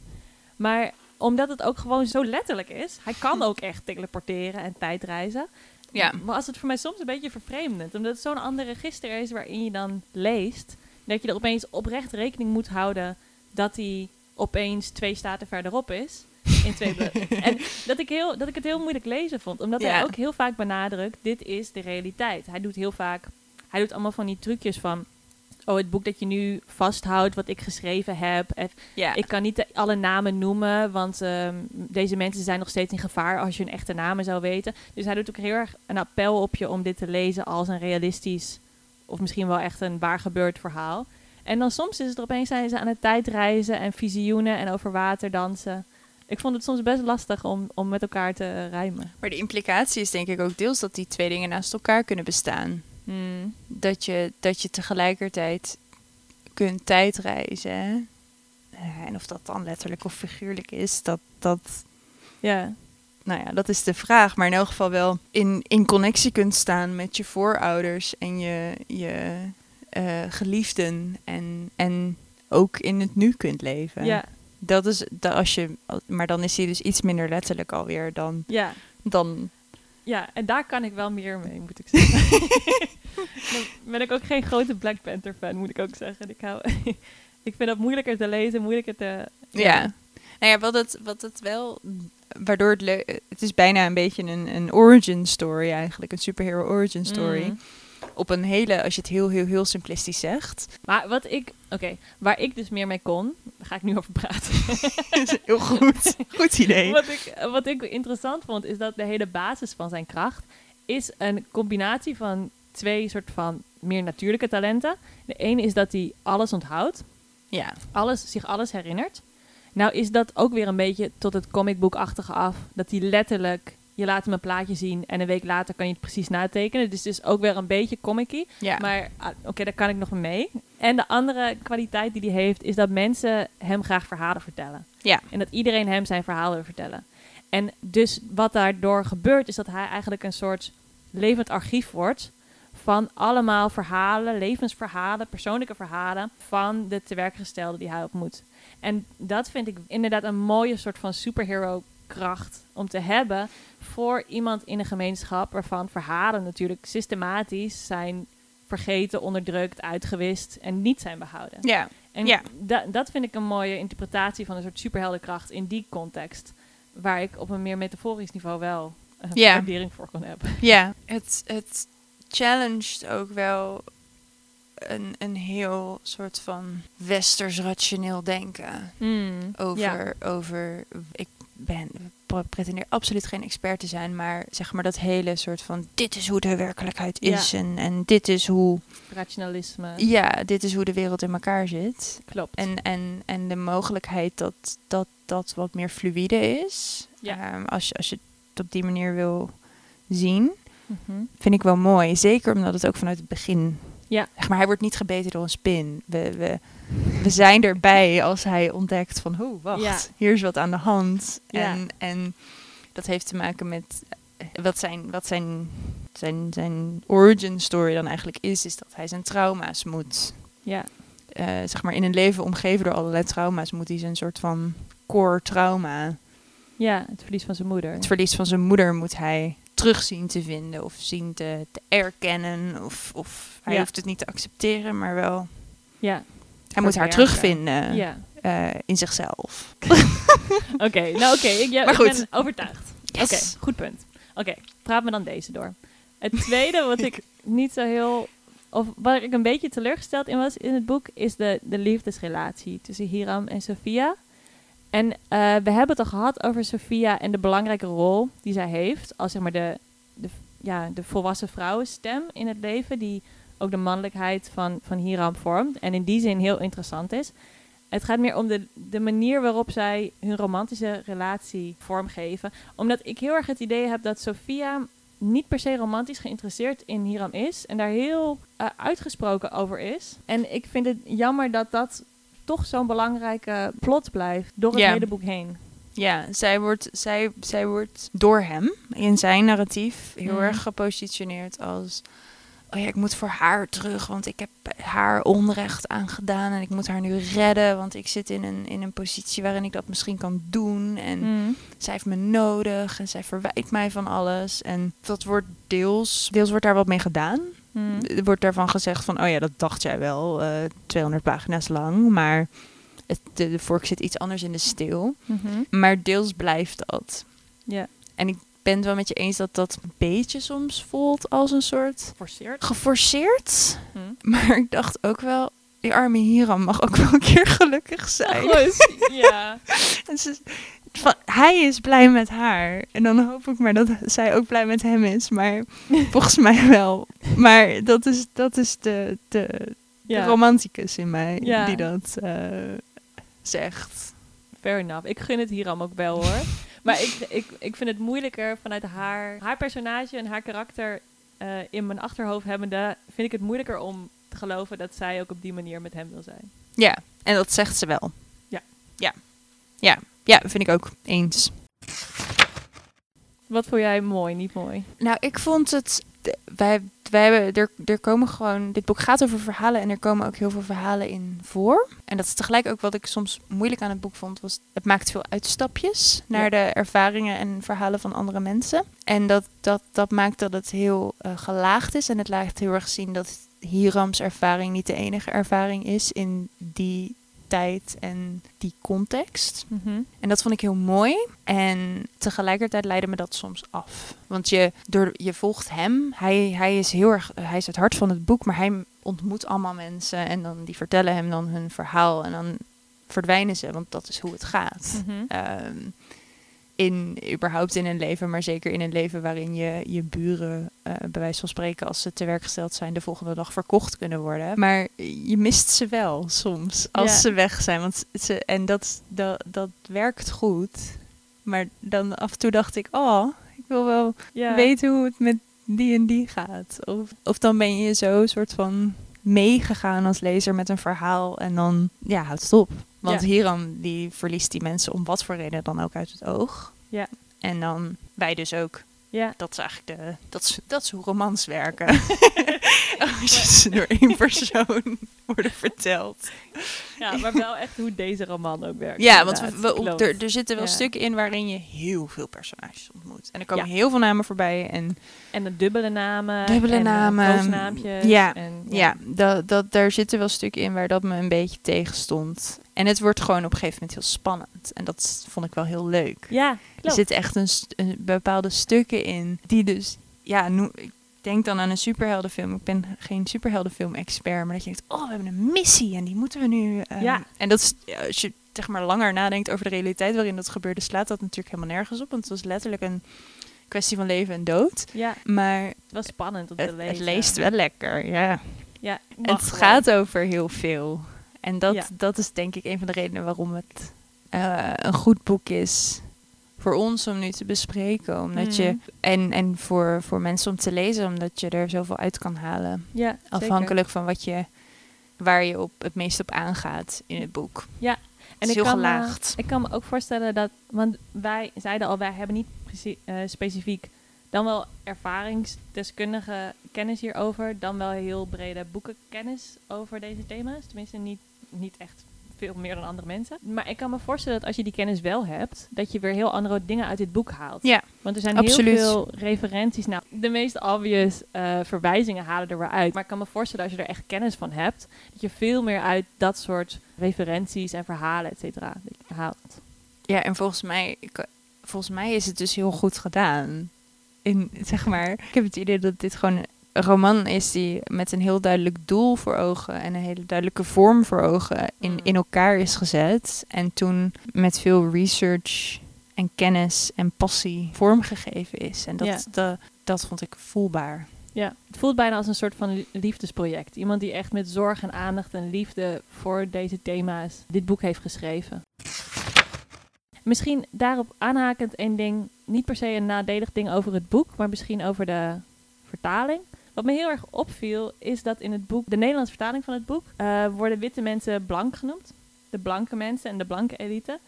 Maar omdat het ook gewoon zo letterlijk is, hij kan ook echt teleporteren en tijdreizen. Ja. Maar als het voor mij soms een beetje vervreemdend, omdat het zo'n ander register is waarin je dan leest, dat je er opeens oprecht rekening moet houden dat hij opeens twee staten verderop is. In twee en dat ik, heel, dat ik het heel moeilijk lezen vond, omdat hij ook heel vaak benadrukt, dit is de realiteit. Hij doet heel vaak, hij doet allemaal van die trucjes van, oh het boek dat je nu vasthoudt, wat ik geschreven heb. En Ja. ik kan niet alle namen noemen, want ehm, deze mensen zijn nog steeds in gevaar als je hun echte namen zou weten. Dus hij doet ook heel erg een appel op je om dit te lezen als een realistisch, of misschien wel echt een waar gebeurd verhaal. En dan soms is het er opeens zijn ze aan het tijdreizen en visioenen en over water dansen. Ik vond het soms best lastig om, om met elkaar te rijmen. Maar de implicatie is denk ik ook deels dat die twee dingen naast elkaar kunnen bestaan. Hmm. Dat je, dat je tegelijkertijd kunt tijdreizen. En of dat dan letterlijk of figuurlijk is, dat, dat, Ja, nou ja, dat is de vraag. Maar in elk geval wel in, in connectie kunt staan met je voorouders en je, je eh, geliefden. En, en ook in het nu kunt leven. ja, Dat is, dat als je, maar dan is hij dus iets minder letterlijk alweer dan, ja. dan Ja, en daar kan ik wel meer mee, moet ik zeggen. Dan ben ik ook geen grote Black Panther fan, moet ik ook zeggen. Ik, hou, ik vind dat moeilijker te lezen, moeilijker te... Ja. Nou ja, wat het, wat het wel, waardoor het het is bijna een beetje een, een origin story eigenlijk, een superhero origin story. Mm. Op een hele, als je het heel, heel, heel simplistisch zegt. Maar wat ik... Oké, waar ik dus meer mee kon, daar ga ik nu over praten. heel goed. Goed idee. wat, ik, wat ik interessant vond, is dat de hele basis van zijn kracht is een combinatie van twee soort van meer natuurlijke talenten. De ene is dat hij alles onthoudt. Ja. alles, zich alles herinnert. Nou is dat ook weer een beetje tot het comicboekachtige af. Dat hij letterlijk, je laat hem een plaatje zien en een week later kan je het precies natekenen. Dus het is ook weer een beetje comicky. Ja. Maar ah, oké, daar kan ik nog mee. En de andere kwaliteit die hij heeft, is dat mensen hem graag verhalen vertellen. Ja. En dat iedereen hem zijn verhaal wil vertellen. En dus wat daardoor gebeurt, is dat hij eigenlijk een soort levend archief wordt van allemaal verhalen, levensverhalen, persoonlijke verhalen van de tewerkgestelde die hij ontmoet. En dat vind ik inderdaad een mooie soort van superhero kracht om te hebben voor iemand in een gemeenschap waarvan verhalen natuurlijk systematisch zijn vergeten, onderdrukt, uitgewist en niet zijn behouden. Ja. En Ja. da- dat vind ik een mooie interpretatie van een soort superheldenkracht in die context. Waar ik op een meer metaforisch niveau wel een Ja. waardering voor kon hebben. Ja. Het, het challenged ook wel een, een heel soort van westers rationeel denken. over, Ja. over ik ben pre- pretendeer absoluut geen expert te zijn, maar zeg maar dat hele soort van dit is hoe de werkelijkheid Ja. is en, en dit is hoe Rationalisme. ja, dit is hoe de wereld in elkaar zit. Klopt. En, en, en de mogelijkheid dat dat, dat wat meer fluïde is. Ja. Ehm, als, je, als je het op die manier wil zien, Mhm. vind ik wel mooi. Zeker omdat het ook vanuit het begin. Ja. Zeg maar, hij wordt niet gebeten door een spin. We, we, we zijn erbij als hij ontdekt van, oh, wacht, Ja. hier is wat aan de hand. Ja. En, en dat heeft te maken met eh, wat zijn, wat zijn, zijn, zijn origin story dan eigenlijk is, is dat hij zijn trauma's moet, Ja. eh, zeg maar, in een leven omgeven door allerlei trauma's, moet hij zijn soort van core trauma, ja, het verlies van zijn moeder. het verlies van zijn moeder, moet hij terug zien te vinden of zien te, te erkennen. Of, of hij Ja. hoeft het niet te accepteren, maar wel, ja. hij moet haar terugvinden ja. eh, in zichzelf. Oké, nou oké, ik, ja, Maar ik goed. ben overtuigd. Yes. Oké, goed punt. Oké, praat me dan deze door. Het tweede wat ik niet zo heel... Of waar ik een beetje teleurgesteld in was in het boek... is de, de liefdesrelatie tussen Hiram en Sophia. En eh, we hebben het al gehad over Sophia en de belangrijke rol die zij heeft als zeg maar de, de, ja, de volwassen vrouwenstem in het leven, die ook de mannelijkheid van, van Hiram vormt en in die zin heel interessant is. Het gaat meer om de, de manier waarop zij hun romantische relatie vormgeven. Omdat ik heel erg het idee heb dat Sophia niet per se romantisch geïnteresseerd in Hiram is. En daar heel uh, uitgesproken over is. En ik vind het jammer dat dat toch zo'n belangrijke plot blijft door het Ja. hele boek heen. Ja, zij wordt, zij, zij wordt door hem in zijn narratief heel Mhm. erg gepositioneerd als... Oh ja, ik moet voor haar terug, want ik heb haar onrecht aangedaan en ik moet haar nu redden, want ik zit in een, in een positie waarin ik dat misschien kan doen. En Mm. zij heeft me nodig en zij verwijt mij van alles. En dat wordt deels, deels wordt daar wat mee gedaan. Er wordt daarvan gezegd van, oh ja, dat dacht jij wel, eh 200 pagina's lang, maar het, de, de vork zit iets anders in de steel. Mhm. Maar deels blijft dat. Ja. En ik ben het wel met je eens dat dat een beetje soms voelt als een soort Forceerd. geforceerd. Hm. Maar ik dacht ook wel, die arme Hiram mag ook wel een keer gelukkig zijn. Goed, ja. En ze- van, hij is blij met haar. En dan hoop ik maar dat zij ook blij met hem is. Maar volgens mij wel. Maar dat is, dat is de, de, romanticus in mij Ja. die dat eh, zegt. Fair enough. Ik gun het Hiram ook wel hoor. maar ik, ik, ik vind het moeilijker vanuit haar, haar personage en haar karakter eh, in mijn achterhoofd hebbende, vind ik het moeilijker om te geloven dat zij ook op die manier met hem wil zijn. Ja, en dat zegt ze wel. Ja. Ja, ja, ja vind ik ook eens. Wat vond jij mooi, niet mooi? Nou, ik vond het. Wij, wij hebben, er, er komen gewoon. Dit boek gaat over verhalen en er komen ook heel veel verhalen in voor. En dat is tegelijk ook wat ik soms moeilijk aan het boek vond. Was, het maakt veel uitstapjes naar Ja. de ervaringen en verhalen van andere mensen. En dat, dat, dat maakt dat het heel eh, gelaagd is. En het laat heel erg zien dat Hirams ervaring niet de enige ervaring is in die tijd en die context. Mhm. En dat vond ik heel mooi. En tegelijkertijd leidde me dat soms af. Want je, door, je volgt hem. Hij, hij is heel erg. Hij is het hart van het boek. Maar hij ontmoet allemaal mensen. En dan, die vertellen hem dan hun verhaal. En dan verdwijnen ze. Want dat is hoe het gaat. Mhm. Ehm, in, überhaupt in een leven, maar zeker in een leven waarin je je buren, eh, bij wijze van spreken, als ze te werk gesteld zijn, de volgende dag verkocht kunnen worden. Maar je mist ze wel soms als Ja. ze weg zijn. Want ze, en dat, dat, dat werkt goed. Maar dan af en toe dacht ik, oh, ik wil wel Ja. weten hoe het met die en die gaat. Of, of dan ben je zo soort van meegegaan als lezer met een verhaal en dan, ja, houdt het op. Want Ja. Hiram, die verliest die mensen om wat voor reden dan ook uit het oog. Ja. En dan wij dus ook. Ja. Dat is eigenlijk de, dat is, dat is hoe romans werken. Als je ze door één persoon worden verteld. ja, maar wel echt hoe deze roman ook werkt. Ja, want we, er, er zitten wel Ja. stukken in waarin je heel veel personages ontmoet. En er komen Ja. heel veel namen voorbij. En En de dubbele namen. Dubbele en, eh, namen. koosnaampjes Ja, En, ja, dat, dat, daar zitten wel stukken in waar dat me een beetje tegenstond. En het wordt gewoon op een gegeven moment heel spannend. En dat vond ik wel heel leuk. Ja, Er klopt. zitten echt een, bepaalde stukken in die dus, ja, ik denk dan aan een superheldenfilm. Ik ben geen superheldenfilm-expert, maar dat je denkt, oh, we hebben een missie en die moeten we nu. eh, Ja. En dat is, ja, als je zeg maar langer nadenkt over de realiteit waarin dat gebeurde, slaat dat natuurlijk helemaal nergens op. Want het was letterlijk een kwestie van leven en dood. Ja, Maar het was spannend om te het, lezen. het leest wel lekker, ja. Ja, het gaat over heel veel. En dat, Ja. dat is denk ik een van de redenen waarom het eh, een goed boek is voor ons om nu te bespreken. Omdat je, Mhm. en en voor, voor mensen om te lezen, omdat je er zoveel uit kan halen. Ja, zeker. Afhankelijk van wat je, waar je op, het meest op aangaat in het boek. Ja, is heel kan me- gelaagd. ik kan me ook voorstellen dat, want wij zeiden al, wij hebben niet precie- eh, specifiek dan wel ervaringsdeskundige kennis hierover, dan wel heel brede boekenkennis over deze thema's. Tenminste, niet, niet echt veel meer dan andere mensen. Maar ik kan me voorstellen dat als je die kennis wel hebt, dat je weer heel andere dingen uit dit boek haalt. Ja, Want er zijn absoluut. heel veel referenties. Nou, de meest obvious eh, verwijzingen halen er weer uit. Maar ik kan me voorstellen als je er echt kennis van hebt, dat je veel meer uit dat soort referenties en verhalen, et cetera, haalt. Ja, en volgens mij, ik- volgens mij is het dus heel goed gedaan. In, zeg maar, ik heb het idee dat dit gewoon roman is die met een heel duidelijk doel voor ogen en een hele duidelijke vorm voor ogen in, Mm. in elkaar is gezet. En toen met veel research en kennis en passie vormgegeven is. En dat, Ja. dat, dat vond ik voelbaar. Ja, het voelt bijna als een soort van li- liefdesproject. Iemand die echt met zorg en aandacht en liefde voor deze thema's dit boek heeft geschreven. Misschien daarop aanhakend één ding, niet per se een nadelig ding over het boek, maar misschien over de vertaling. Wat me heel erg opviel is dat in het boek, de Nederlandse vertaling van het boek, eh, worden witte mensen blank genoemd. De blanke mensen en de blanke elite.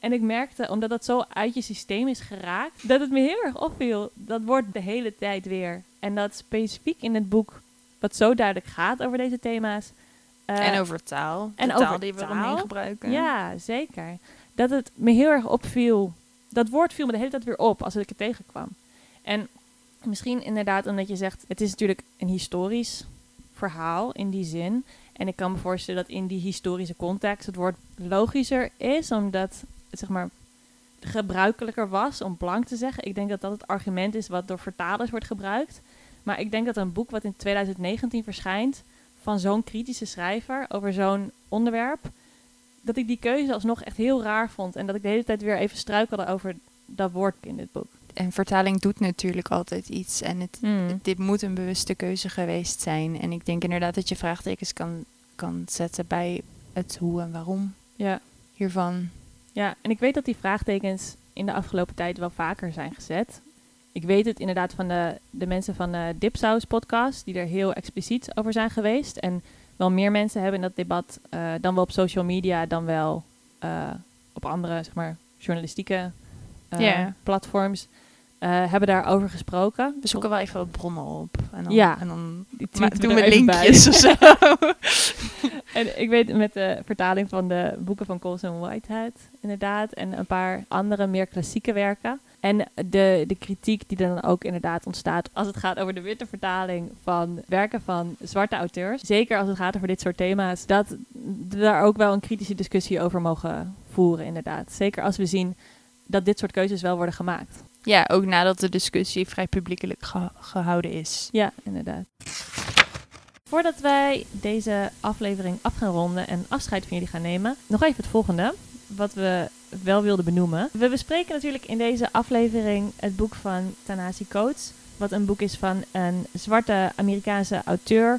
En ik merkte, omdat dat zo uit je systeem is geraakt, dat het me heel erg opviel. Dat wordt de hele tijd weer. En dat specifiek in het boek, wat zo duidelijk gaat over deze thema's. eh, en over taal. en over taal die we taal. eromheen gebruiken. Ja, zeker. Dat het me heel erg opviel. Dat woord viel me de hele tijd weer op als ik het tegenkwam. En misschien inderdaad omdat je zegt, het is natuurlijk een historisch verhaal in die zin. En ik kan me voorstellen dat in die historische context het woord logischer is, omdat het zeg maar gebruikelijker was om blank te zeggen. Ik denk dat dat het argument is wat door vertalers wordt gebruikt. Maar ik denk dat een boek wat in 2019 verschijnt van zo'n kritische schrijver over zo'n onderwerp, dat ik die keuze alsnog echt heel raar vond. En dat ik de hele tijd weer even struikelde over dat woord in dit boek. En vertaling doet natuurlijk altijd iets. En het, Mm. dit moet een bewuste keuze geweest zijn. En ik denk inderdaad dat je vraagtekens kan, kan zetten bij het hoe en waarom Ja. hiervan. ja, en ik weet dat die vraagtekens in de afgelopen tijd wel vaker zijn gezet. Ik weet het inderdaad van de, de mensen van de Dipsaus podcast, die er heel expliciet over zijn geweest. En wel meer mensen hebben in dat debat, eh, dan wel op social media, dan wel eh, op andere, zeg maar, journalistieke Ja. platforms, eh, hebben daarover gesproken. We zoeken wel even wat bronnen op. En dan, Ja. en dan doen we linkjes of zo. En ik weet met de vertaling van de boeken van Colson Whitehead, inderdaad. En een paar andere meer klassieke werken. En de, de kritiek die er dan ook inderdaad ontstaat als het gaat over de witte vertaling van werken van zwarte auteurs. Zeker als het gaat over dit soort thema's. Dat we daar ook wel een kritische discussie over mogen voeren, inderdaad. Zeker als we zien dat dit soort keuzes wel worden gemaakt. ja, ook nadat de discussie vrij publiekelijk ge- gehouden is. Ja, inderdaad. Voordat wij deze aflevering af gaan ronden en afscheid van jullie gaan nemen, nog even het volgende, wat we wel wilden benoemen. We bespreken natuurlijk in deze aflevering het boek van Tanasi Coates, wat een boek is van een zwarte Amerikaanse auteur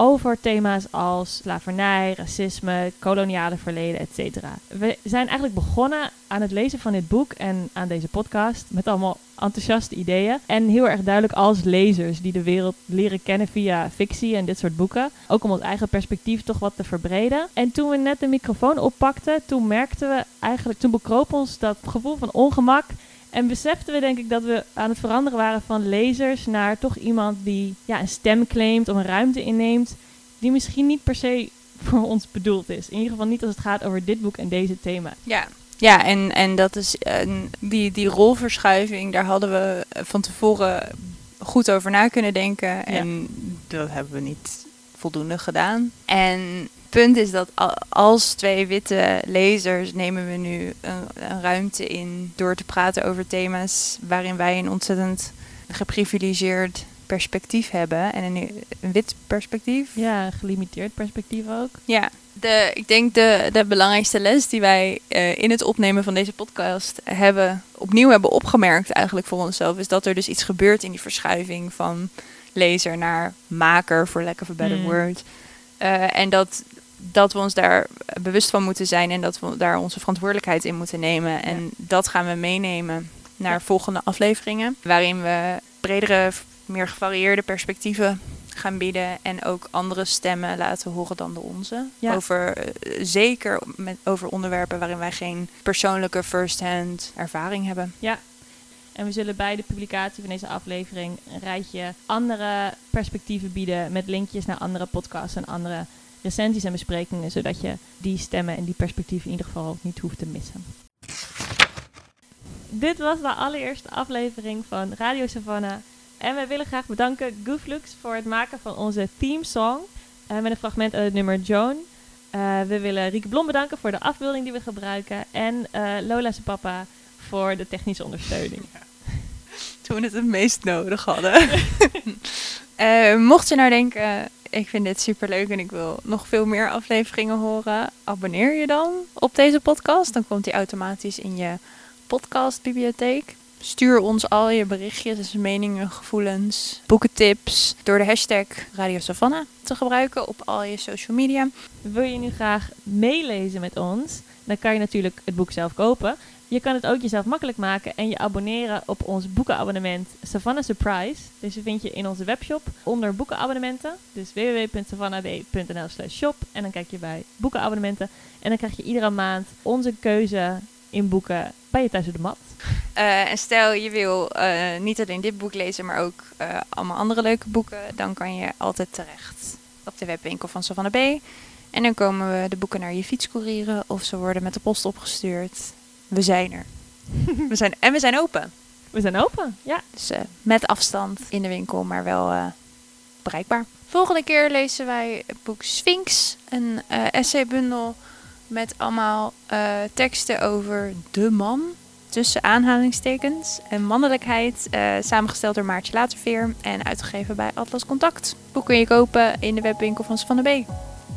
over thema's als slavernij, racisme, koloniale verleden, etc. We zijn eigenlijk begonnen aan het lezen van dit boek en aan deze podcast met allemaal enthousiaste ideeën. En heel erg duidelijk als lezers die de wereld leren kennen via fictie en dit soort boeken. Ook om ons eigen perspectief toch wat te verbreden. En toen we net de microfoon oppakten, toen merkten we eigenlijk, toen bekroop ons dat gevoel van ongemak. En beseften we denk ik dat we aan het veranderen waren van lezers naar toch iemand die ja, een stem claimt of een ruimte inneemt. Die misschien niet per se voor ons bedoeld is. In ieder geval niet als het gaat over dit boek en deze thema. Ja, ja en, en dat is een, die, die rolverschuiving, daar hadden we van tevoren goed over na kunnen denken. En dat hebben we niet voldoende gedaan. En punt is dat als twee witte lezers nemen we nu een, een ruimte in door te praten over thema's waarin wij een ontzettend geprivilegeerd perspectief hebben. En een, een wit perspectief. Ja, een gelimiteerd perspectief ook. Ja, de, ik denk de, de belangrijkste les die wij eh, in het opnemen van deze podcast hebben, opnieuw hebben opgemerkt eigenlijk voor onszelf, is dat er dus iets gebeurt in die verschuiving van lezer naar maker, for lack of a better Mm. word. Eh, en dat, dat we ons daar bewust van moeten zijn en dat we daar onze verantwoordelijkheid in moeten nemen. En dat gaan we meenemen naar Ja. volgende afleveringen, waarin we bredere, meer gevarieerde perspectieven gaan bieden en ook andere stemmen laten horen dan de onze. Ja. Over, eh, zeker met, over onderwerpen waarin wij geen persoonlijke first-hand ervaring hebben. En we zullen bij de publicatie van deze aflevering een rijtje andere perspectieven bieden met linkjes naar andere podcasts en andere recensies en besprekingen, zodat je die stemmen en die perspectieven in ieder geval niet hoeft te missen. Dit was de allereerste aflevering van Radio Savannah. En wij willen graag bedanken Gooflux voor het maken van onze theme song eh, met een fragment uit het nummer Joan. Eh, we willen Rieke Blom bedanken voor de afbeelding die we gebruiken en eh, Lola zijn papa voor de technische ondersteuning. Toen we het het meest nodig hadden. Mocht je nou denken, ik vind dit super leuk en ik wil nog veel meer afleveringen horen, abonneer je dan op deze podcast. Dan komt die automatisch in je podcastbibliotheek. Stuur ons al je berichtjes, dus meningen, gevoelens, boekentips door de hashtag Radio Savannah te gebruiken op al je social media. Wil je nu graag meelezen met ons? Dan kan je natuurlijk het boek zelf kopen. Je kan het ook jezelf makkelijk maken en je abonneren op ons boekenabonnement Savannah Surprise. Deze vind je in onze webshop onder boekenabonnementen. Dus www.savannah.nl slash shop. En dan kijk je bij boekenabonnementen. En dan krijg je iedere maand onze keuze in boeken bij je thuis op de mat. Uh, en stel je wil uh, niet alleen dit boek lezen, maar ook uh, allemaal andere leuke boeken, dan kan je altijd terecht op de webwinkel van Savannah B. En dan komen we de boeken naar je fiets courieren of ze worden met de post opgestuurd. We zijn er. we zijn, en we zijn open. We zijn open, ja. Dus met afstand in de winkel, maar wel bereikbaar. Volgende keer lezen wij het boek Sphinx, een essaybundel met allemaal teksten over de man tussen aanhalingstekens. En mannelijkheid, uh, samengesteld door Maartje Laterveer en uitgegeven bij Atlas Contact. Boek kun je kopen in de webwinkel van Van de B.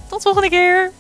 Tot volgende keer!